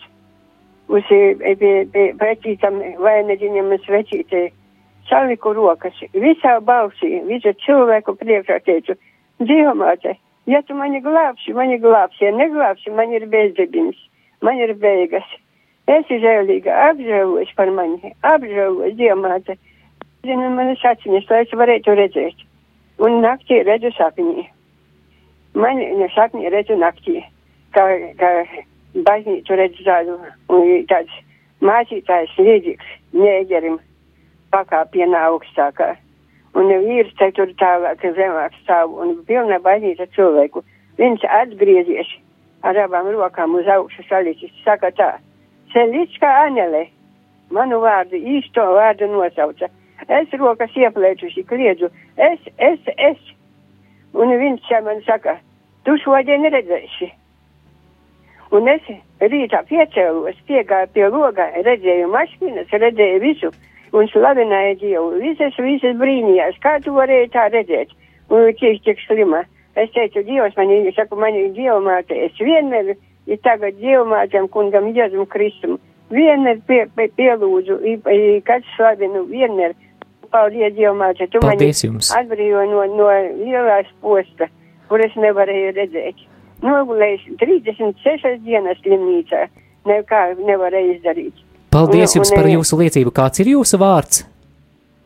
uz e, pie- pie vecītam vainaģiņam un svecītei. Saliku rokas visā balsī, visu cilvēku priekšā teicu, Dievmāte, ja tu mani glābsi, mani glābsi, ja neglābsi, man ir bezdibins, man ir beigas. Es žēlīga, apžēlojuši par mani, apžēlojuši Dievmāte. Zinu, manas aciņas, lai es varētu redzēt. Un naktī redzu sapņī. man sapņi redzu naktī, ka, ka baznīcu redz tādu, un tāds mācītājs līdzīgs neģerim pakāpienā augstākā. Un vīrs te tur tālāk zemāk stāv un pilna baznīca cilvēku. Viņš atgriezies ar abām rokām uz augšu salicis. Saka tā, Selička Anele, manu vārdu, īsto vārdu nosauca. Es rokas ieplēčuši, kliedzu, es, es, es. Un viņš man saka, tu šodien redzēsi. Un es rītā piecēlos, piegāju pie logā, redzēju mašīnas, redzēju visu un slavināju Dievu. Visas, visas brīnījās, kā tu varēji tā redzēt. Un cik, cik slima. Es teicu, Dievs, man ir, saku, man ir Dievmāte. Es vienmēr, ir tagad Dievmātēm kungam Jēzum Kristum. Vienmēr pie, pie, pielūdzu, kad slavinu, vienmēr. Paldies, Dievmāte, tu Paldies mani jums. atbrīvoji no, no lielās posta, kur es nevarēju redzēt. Nogulējuši 36 dienas slimnīcā, nekā nevarēju izdarīt. Paldies Un- jums un, par jūsu liecību. Kāds ir jūsu vārds?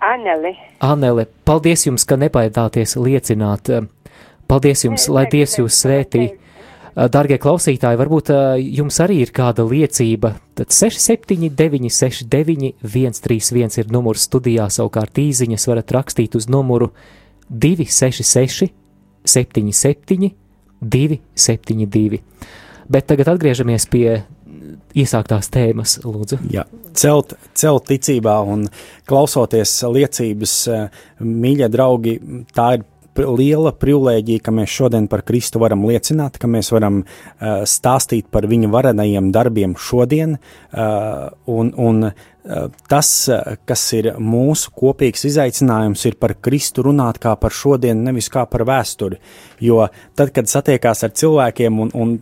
Anele. Anele, paldies jums, ka nebaidāties liecināt. Paldies jums, lai Dievs jūs svētī. Darbie klausītāji, varbūt jums arī ir kāda liecība. Tad 679, 69, 131 ir numurs studijā, savukārt īsiņas varat rakstīt uz numuru 266, 77, 272. Bet tagad atgriežamies pie iesāktās tēmas, lūdzu. Jā, celt, celt ticībā un klausoties liecības, eh, mīļie draugi, tā ir liela privilēģija, ka mēs šodien par Kristu varam liecināt, ka mēs varam uh, stāstīt par viņa varenajiem darbiem šodien, uh, un, un tas, kas ir mūsu kopīgs izaicinājums, ir par Kristu runāt kā par šodienu, nevis kā par vēsturi, jo tad, kad satiekās ar cilvēkiem un, un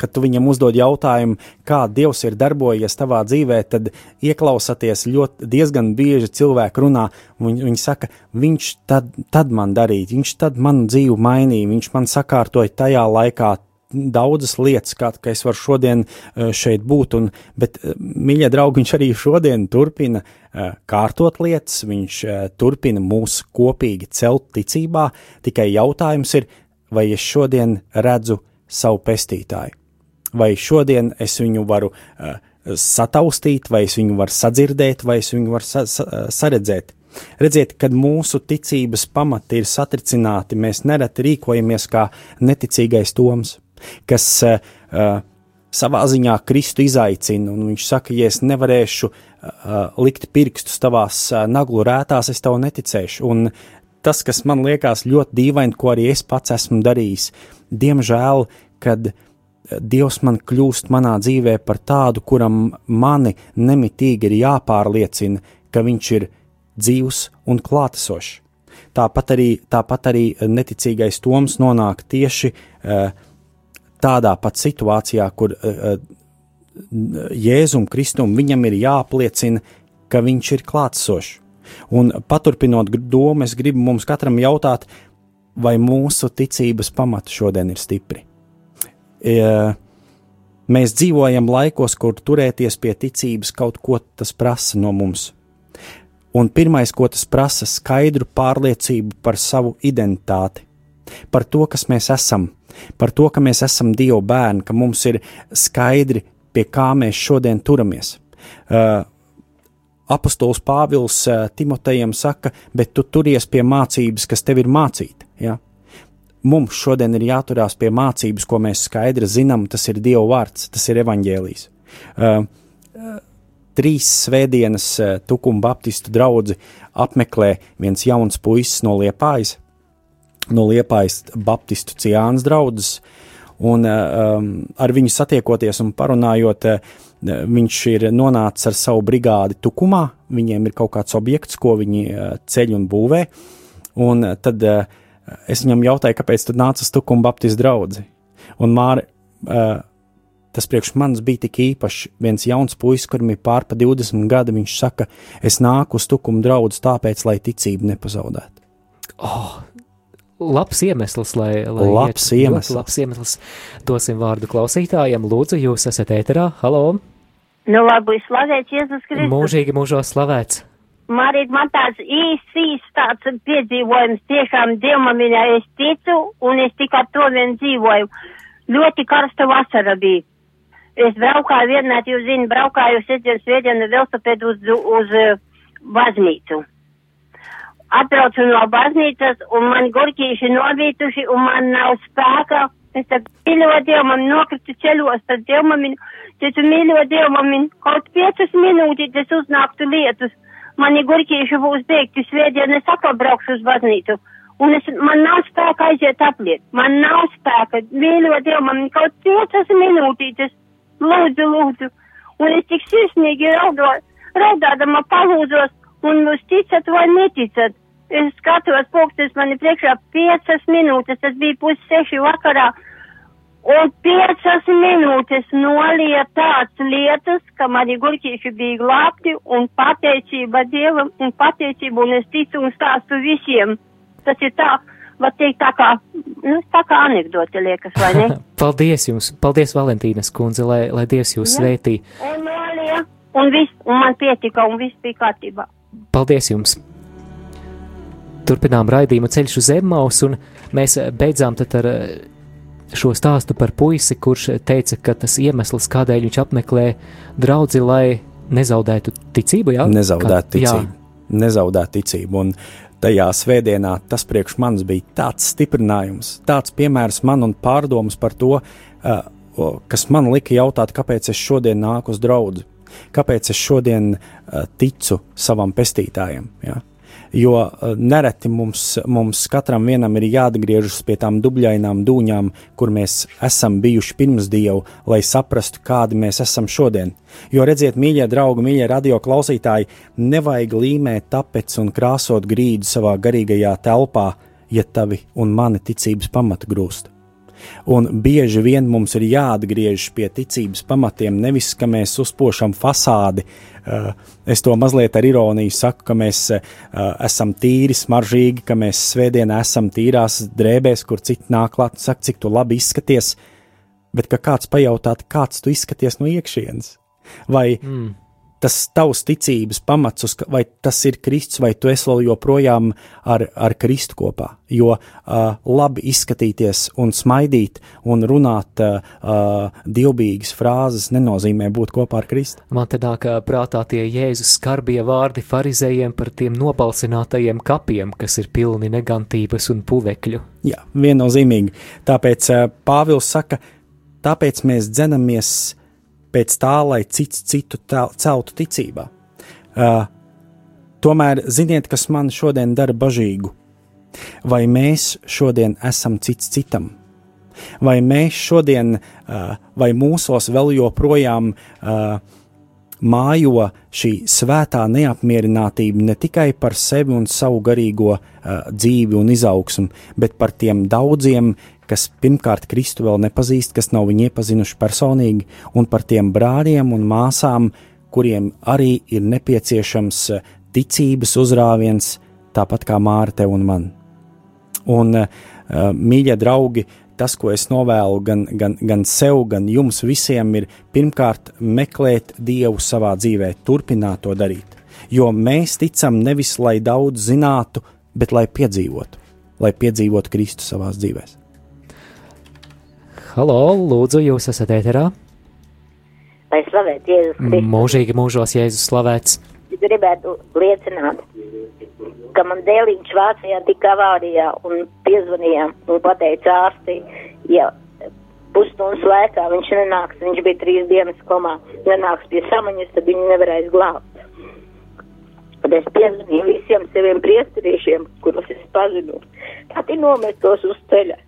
kad tu viņam uzdod jautājumu, kā Dievs ir darbojies tavā dzīvē, tad ieklausoties ļoti diezgan bieži cilvēki runā, un viņi saka, viņš tad, tad man darīja, viņš tad manu dzīvi mainīja, viņš man sakārtoja tajā laikā daudzas lietas, kā ka es varu šodien eh, šeit būt, un, bet, eh, mīļie draugi, viņš arī šodien turpina eh, kārtot lietas, viņš turpina mūs kopīgi celt ticībā, tikai jautājums ir, vai es šodien redzu savu pestītāju, vai šodien es viņu varu sataustīt, vai es viņu varu sadzirdēt, vai es viņu varu sa sa saredzēt. Redziet, kad mūsu ticības pamati ir satricināti, mēs nereti rīkojamies kā neticīgais Toms, kas uh, savā ziņā Kristu izaicina, viņš saka, ja es nevarēšu uh, likt pirkstus tavās uh, naglu rētās, es tev neticēšu. Un tas, kas man liekas ļoti dīvaini, ko arī es pats esmu darījis, diemžēl, kad Dievs man kļūst manā dzīvē par tādu, kuram mani nemitīgi ir jāpārliecina, ka viņš ir dzīvs un klātesošs. Tāpat arī, tāpat arī neticīgais Toms nonāk tieši uh, tādā pat situācijā, kur uh, Jēzum Kristum viņam ir jāapliecina, ka viņš ir klātsošs. Un paturpinot domu, es gribu mums katram jautāt, vai mūsu ticības pamati šodien ir stipri. E, mēs dzīvojam laikos, kur turēties pie ticības kaut ko tas prasa no mums. Un pirmais, ko tas prasa, ir skaidru pārliecību par savu identitāti, par to, kas mēs esam, par to, ka mēs esam Dieva bērni, ka mums ir skaidri, pie kā mēs šodien turamies. Uh, Apostols Pāvils uh, Timotejam saka, bet tu turies pie mācības, kas tev ir mācīta. Ja? Mums šodien ir jāturās pie mācības, ko mēs skaidri zinām, tas ir Dieva vārds, tas ir evaņģēlijs. Uh, uh, trīs svētdienas uh, Tukuma Baptistu draugi apmeklē viens jauns puisis no Liepājas, no Liepājas Baptistu Ciānas draudzes, un uh, um, ar viņu satiekoties un parunājot, uh, viņš ir nonācis ar savu brigādi Tukumā, viņiem ir kaut kāds objekts, ko viņi uh, ceļ un būvē, un tad uh, es viņam jautāju, kāpēc tu nāc uz Tukuma Baptistu draugu. Un Māri, uh, tas priekš manis bija tik īpašs. Viens jauns puisis, kurim ir pārpa 20 gadi, viņš saka, es nāku uz Tukuma draugu tāpēc, lai ticību nepazaudētu. Oh, labs iemesls, lai. lai Labs iet- iemesls. Labs iemesls. Dosim vārdu klausītājiem. Lūdzu, jūs esat ēterā. Halo! Nu, labi, slavēts Jēzus Kristus. Mūžīgi mūžos slavēts. Marīt, man tāds īsts, īsts tāds piedzīvojums tiešām dievmamiņā es ticu, un es tikai ar to vien dzīvoju. Ļoti karsta vasara bija. Es braukāju vienmēr, jūs zināt, braukāju sestdienas svētdienu velosipēdu uz, uz uh, baznīcu. Atbraucu no baznīcas, un man gurķīši novītuši, un man nav spēka. Es tad mīļo Dievu, man nokritu ceļos, tad Dievu man, teicu, mīļo Dievu, man kaut piecas minūtes, es uznāktu lietus. Mani gurķīši būs beigti svētdien, es atkal braukšu uz baznīcu. Un es, man nav spēka aiziet apliet. Man nav spēka. Mīļo Dievu, man kaut piecas minūtītes. Lūdzu, lūdzu. Un es tik sirsnīgi raudādama palūdzos, un jūs ticat vai neticat. Es skatos, pulkstenis man ir priekšā piecas minūtes, tas bija pus seši vakarā. Un piecas minūtes nolija tāds lietas, ka mani gurķīši bija glābti un pateicība Dievam un pateicība un es ticu un stāstu visiem. Tas ir tā, var teikt, tā kā, nu, tā kā anekdote liekas, vai ne? *laughs* Paldies jums, paldies Valentīnas kundze, lai, lai Dievs jūs Jā. svētī. Un nolija, un viss, un man pietika, un viss bija kārtībā. Paldies jums! Turpinām raidījumu ceļš uz Emmaus, un mēs beidzām tad ar eh, šo stāstu par puisi, kurš teica, ka tas iemesls, kādēļ viņš apmeklē draudzi, lai nezaudētu ticību, jā? nezaudēt Ka- jā. ticību. Nezaudēt ticību. Un tajā svētdienā tas priekš manis bija tāds stiprinājums, tāds piemērs man un pārdomas par to, o, kas man lika jautāt, kāpēc es šodien nāku uz draugu, kāpēc es šodien ticu savam pestītājam. Ja? Jo uh, nereti mums, mums katram vienam ir jāatgriežas pie tām dubļainām dūņām, kur mēs esam bijuši pirms Dievu, lai saprastu, kādi mēs esam šodien. Jo redziet, mīļie draugi, mīļie radio klausītāji, nevajag līmēt tapets un krāsot grīdu savā garīgajā telpā, ja tavi un mani ticības pamata grūst. Un bieži vien mums ir jāatgriežas pie ticības pamatiem, nevis ka mēs uzpošam fasādi. Uh, es to mazliet ar ironiju saku, ka mēs uh, esam tīri, smaržīgi, ka mēs svētdienā esam tīrās drēbēs, kur citi nāk klāt un saka, cik tu labi izskaties. Bet ka kāds pajautāt, kāds tu izskaties no iekšienes? Vai mm. Tas tavs ticības pamats, uz, vai tas ir Kristus, vai tu esi vēl joprojām ar, ar Kristu kopā? Jo uh, labi izskatīties un smaidīt un runāt uh, uh, dievbijīgas frāzes nenozīmē būt kopā ar Kristu. Man te nāk prātā tie Jēzus skarbie vārdi farizējiem par tiem nobalsinātajiem kapiem, kas ir pilni negantības un puvekļu. Jā, viennozīmīgi. Tāpēc uh, Pāvils saka, tāpēc mēs dzenamies pēc tā, lai cits citu celtu ticībā. Uh, tomēr ziniet, kas man šodien dara bažīgu. Vai mēs šodien esam cits citam? Vai mēs šodien, uh, vai mūsos vēl joprojām uh, mājo šī svētā neapmierinātība ne tikai par sevi un savu garīgo uh, dzīvi un izaugsmu, bet par tiem daudziem, kas pirmkārt Kristu vēl nepazīst, kas nav viņu iepazinuši personīgi, un par tiem brāļiem un māsām, kuriem arī ir nepieciešams uh, ticības uzrāviens, tāpat kā Māra tev un man. Un, uh, mīļie draugi, tas, ko es novēlu gan, gan, gan sev, gan jums visiem, ir pirmkārt meklēt Dievu savā dzīvē, turpināt to darīt. Jo mēs ticam nevis lai daudz zinātu, bet lai piedzīvotu, lai piedzīvotu Kristu savā dzīvēm. Halo, lūdzu, jūs esat ēterā? lai slavētu Jēzus Kristus. Mūžīgi mūžos Jēzus slavēts. Gribētu liecināt, ka man dēliņš Vācijā tika avārijā un piezvanījām un pateica ārstī, ja pusstundas laikā viņš nenāks, viņš bija trīs dienas komā, nenāks pie samaņas, tad viņu nevarēs glābt. Tad es piezvanīju visiem saviem priesterīšiem, kurus es pazinu, tad ir nomestos uz ceļa.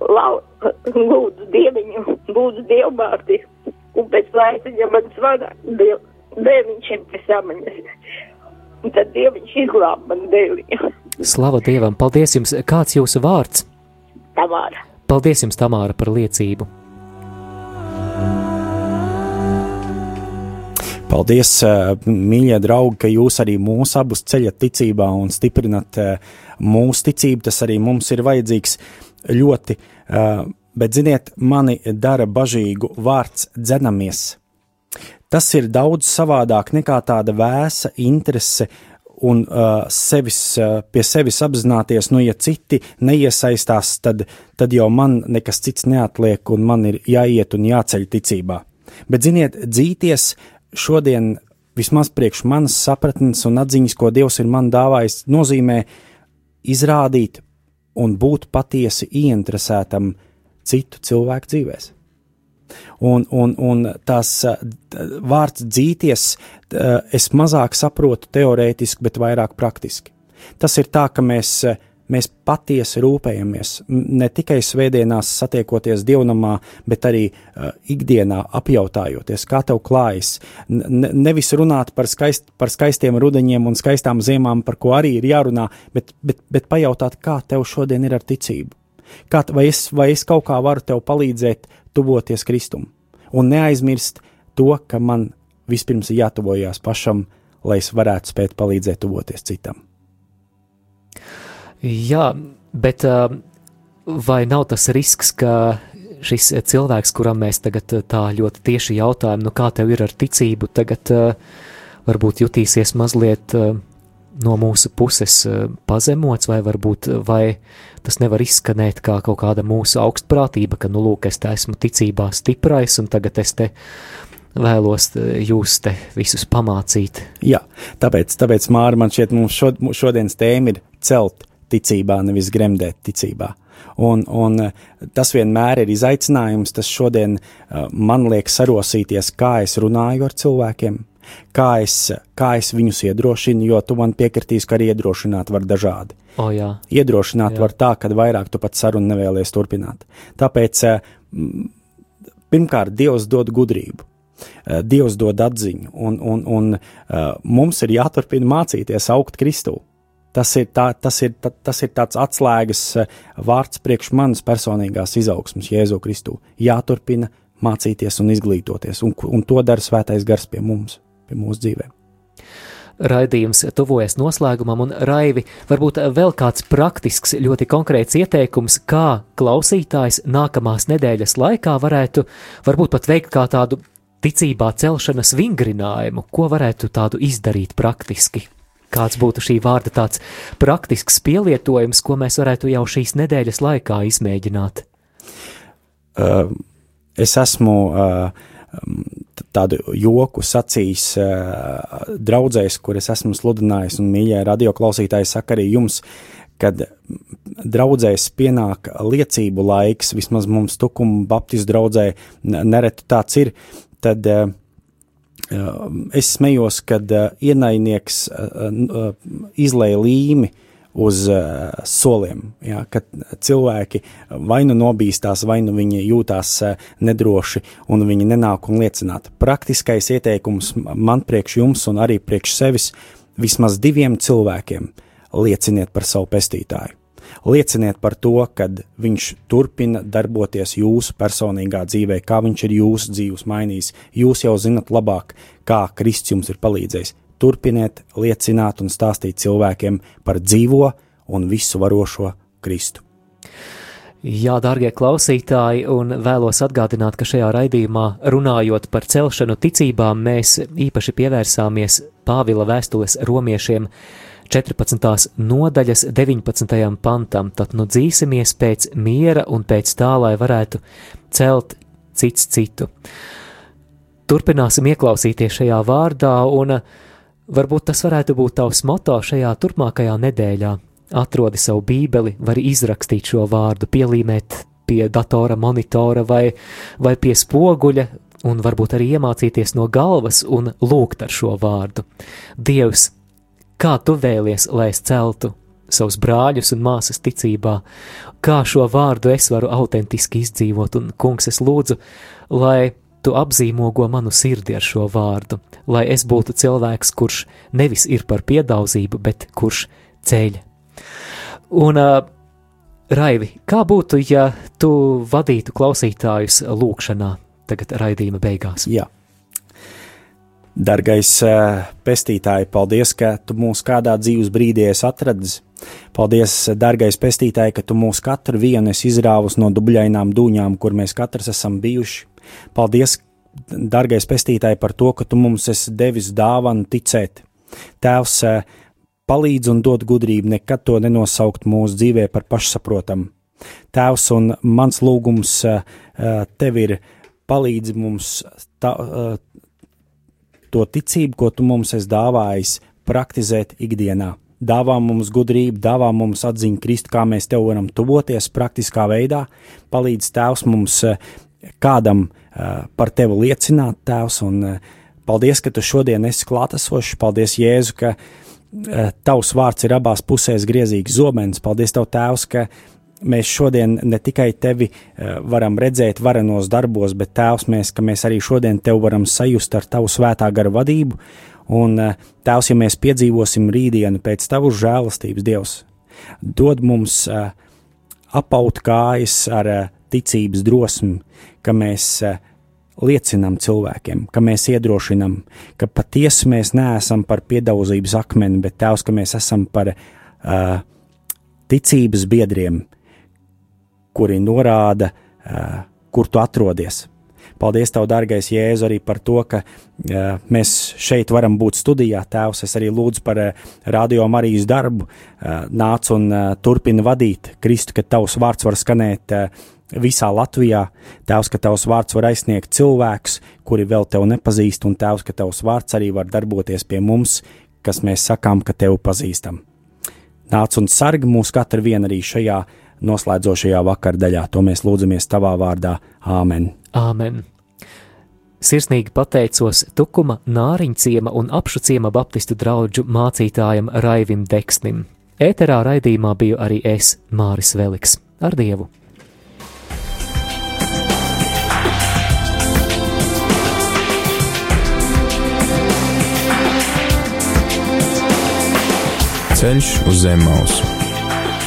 Lau, lūdzu dieviņu, lūdzu dievmārti, un pēc laika, ja man zvana, diev, dēviņš ir pie samaņas. Un tad dieviņš izglāb man dēliņu. Slava Dievam, paldies jums! Kāds jūsu vārds? Tamāra. Paldies jums, Tamāra, par liecību! Paldies, eh, mīļie draugi, ka jūs arī mūs abus ceļat ticībā un stiprinat eh, mūsu ticību. Tas arī mums ir vajadzīgs ļoti. eh, Bet, ziniet, mani dara bažīgu vārds dzenamies. Tas ir daudz savādāk nekā tāda vēsa interese un uh, sevis, uh, pie sevis apzināties, nu, ja citi neiesaistās, tad, tad jau man nekas cits neatliek, un man ir jāiet un jāceļ ticībā. Bet, ziniet, dzīties šodien, vismaz priekš manas sapratnes un atziņas, ko Dievs ir man dāvājis, nozīmē izrādīt un būt patiesi ieinteresētam citu cilvēku dzīvēm. Un, un, un tās uh, vārds dzīties, uh, es mazāk saprotu teorētiski, bet vairāk praktiski. Tas ir tā, ka mēs, uh, mēs patiesi rūpējamies ne tikai svētdienās satiekoties dievnamā, bet arī uh, ikdienā apjautājoties, kā tev klājas. Ne, nevis runāt par, skaist, par skaistiem rudeņiem un skaistām ziemām, par ko arī ir jārunā, bet, bet, bet pajautāt, kā tev šodien ir ar ticību. Kā, vai, es, vai es kaut kā varu tev palīdzēt tuvoties Kristum? Un neaizmirst to, ka man vispirms ir jātuvojas pašam, lai es varētu spēt palīdzēt tuvoties citam. Jā, bet vai nav tas risks, ka šis cilvēks, kuram mēs tagad tā ļoti tieši jautājam, nu kā tev ir ar ticību, tagad varbūt jutīsies mazliet no mūsu puses pazemots, vai varbūt vai tas nevar izskanēt kā kaut kāda mūsu augstprātība, ka, nu, lūk, es te esmu ticībā stiprais, un tagad es te vēlos jūs te visus pamācīt. Jā, tāpēc, tāpēc Māra, man šķiet, mums šod, šodienas tēma ir celt ticībā, nevis gremdēt ticībā. Un, un eh, tas vienmēr ir izaicinājums. Tas šodien uh, man liek sarosīties, kā es runāju ar cilvēkiem, kā es, kā es viņus iedrošinu, jo tu man piekritīsi, ka arī iedrošināt var dažādi. O, jā. Iedrošināt Jā. var tā, ka vairāk tu pat sarunu nevēlies turpināt. Tāpēc m, pirmkārt Dievs dod gudrību. Dievs dod atziņu, un, un, un mums ir jāturpina mācīties augt Kristū. Tas ir, tā, tas, ir, ta, tas ir tāds atslēgas eh, vārds priekš manas personīgās izaugsmas, Jēzu Kristu. Jāturpina mācīties un izglītoties, un, un to dara Svētais Gars pie mums, pie mūsu dzīvēm. Raidījums tuvojas noslēgumam, un Raivi, varbūt vēl kāds praktisks, ļoti konkrēts ieteikums, kā klausītājs nākamās nedēļas laikā varētu varbūt pat veikt kā tādu ticībā celšanas vingrinājumu, ko varētu tādu izdarīt praktiski. Kāds būtu šī vārda tāds praktisks pielietojums, ko mēs varētu jau šīs nedēļas laikā izmēģināt? Uh, es esmu uh, tādu joku sacījis uh, draudzēs, kur es esmu sludinājis, un mīļie radioklausītāji saka arī jums, kad draudzēs pienāk liecību laiks, vismaz mums tukuma baptistu draudzē nereti tāds ir, tad Uh, es smējos, kad uh, ienaidnieks uh, izlēja līmi uz soliem. Ja, kad cilvēki vai nu nobīstās, vai nu viņi jūtās nedroši un viņi nenāk un liecināt. Praktiskais ieteikums man priekš jums un arī priekš sevis vismaz diviem cilvēkiem lieciniet par savu pestītāju. Lieciniet par to, ka viņš turpina darboties jūsu personīgā dzīvē, kā viņš ir jūsu dzīves mainījis. Jūs jau zinat labāk, kā Kristus jums ir palīdzējis. Turpiniet liecināt un stāstīt cilvēkiem par dzīvo un visu varošo Kristu. Jā, darbie klausītāji, un vēlos atgādināt, ka šajā raidījumā, runājot par celšanu ticībā, mēs īpaši pievērsāmies Pāvila vēstules romiešiem 14. nodaļas 19. pantam. Tad nu dzīsimies pēc miera un pēc tā, lai varētu celt cits citu. Turpināsim ieklausīties šajā vārdā, un uh, varbūt tas varētu būt tavs moto šajā turpmākajā nedēļā. Atrodi savu bībeli, vari izrakstīt šo vārdu, pielīmēt pie datora monitora vai, vai pie spoguļa, un varbūt arī iemācīties no galvas un lūgt ar šo vārdu. Dievs, kā tu vēlies, lai es celtu savus brāļus un māsas ticībā, kā šo vārdu es varu autentiski izdzīvot, un, kungs, es lūdzu, lai tu apzīmogo manu sirdi ar šo vārdu, lai es būtu cilvēks, kurš nevis ir par piedauzību, bet kurš ceļ. Un, uh, Raivi, kā būtu, ja tu vadītu klausītājus lūkšanā tagad raidījuma beigās? Jā. Dargais eh, pestītāji, paldies, ka tu mūs kādā dzīves brīdī esi atradis. Paldies, dargais pestītāji, ka tu mūs katru vienu esi izrāvus no dubļainām dūņām, kur mēs katrs esam bijuši. Paldies Dargais pestītāji, par to, ka tu mums esi devis dāvanu ticēt. Tēvs, eh, palīdz un dod gudrību, nekad to nenosaukt mūsu dzīvē par pašsaprotamu. Tēvs, un mans lūgums eh, tev ir palīdzi mums tā, to ticību, ko tu mums esi dāvājis, praktizēt ikdienā. Dāvā mums gudrību, dāvā mums atziņu Kristu, kā mēs tev varam tuvoties praktiskā veidā. Palīdz Tēvs mums eh, kādam eh, par tevi liecināt, Tēvs, un eh, paldies, ka tu šodien esi klātesošs. Paldies, Jēzu, ka tavs vārds ir abās pusēs griezīgs zobens. Paldies, Tev, Tēvs, ka mēs šodien ne tikai tevi eh, varam redzēt varenos darbos, bet Tēvs, mēs, ka mēs arī šodien tev varam sajust ar tavu svētā gara vadību. Un eh, Tēvs, ja mēs piedzīvosim rītdienu pēc tavu žēlastības, Dievs, dod mums uh, apaut kājas ar ticības drosmi, ka mēs liecinām cilvēkiem, ka mēs iedrošinām, ka patiesi mēs neesam par piedauzības akmeni, bet Tēvs, ka mēs esam par uh, ticības biedriem, kuri norāda, kur tu atrodies. Paldies, Tev, dārgais Jēzu, arī par to, ka uh, mēs šeit varam būt studijā. Tēvs, es arī lūdzu par uh, radio Marijas darbu. Uh, nāc un uh, turpina vadīt Kristu, ka Tavs vārds var skanēt uh, visā Latvijā. Tēvs, ka Tavs vārds var aizsniegt cilvēkus, kuri vēl Tev nepazīst, un Tēvs, ka Tavs vārds arī var darboties pie mums, kas mēs sakām, ka Tev pazīstam. Nāc un sargi mūs katru vienu arī šajā noslēdzošajā vakardaļā. To mēs lūdzamies Tavā vārdā. Āmen! Āmen! Sirsnīgi pateicos Tukuma, Nāriņciema un apšu baptistu draugu mācītājam Raivim Deksnim. Ēterā raidījumā biju arī es, Māris Veliks. Ar Dievu! Ceļš uz zem mausu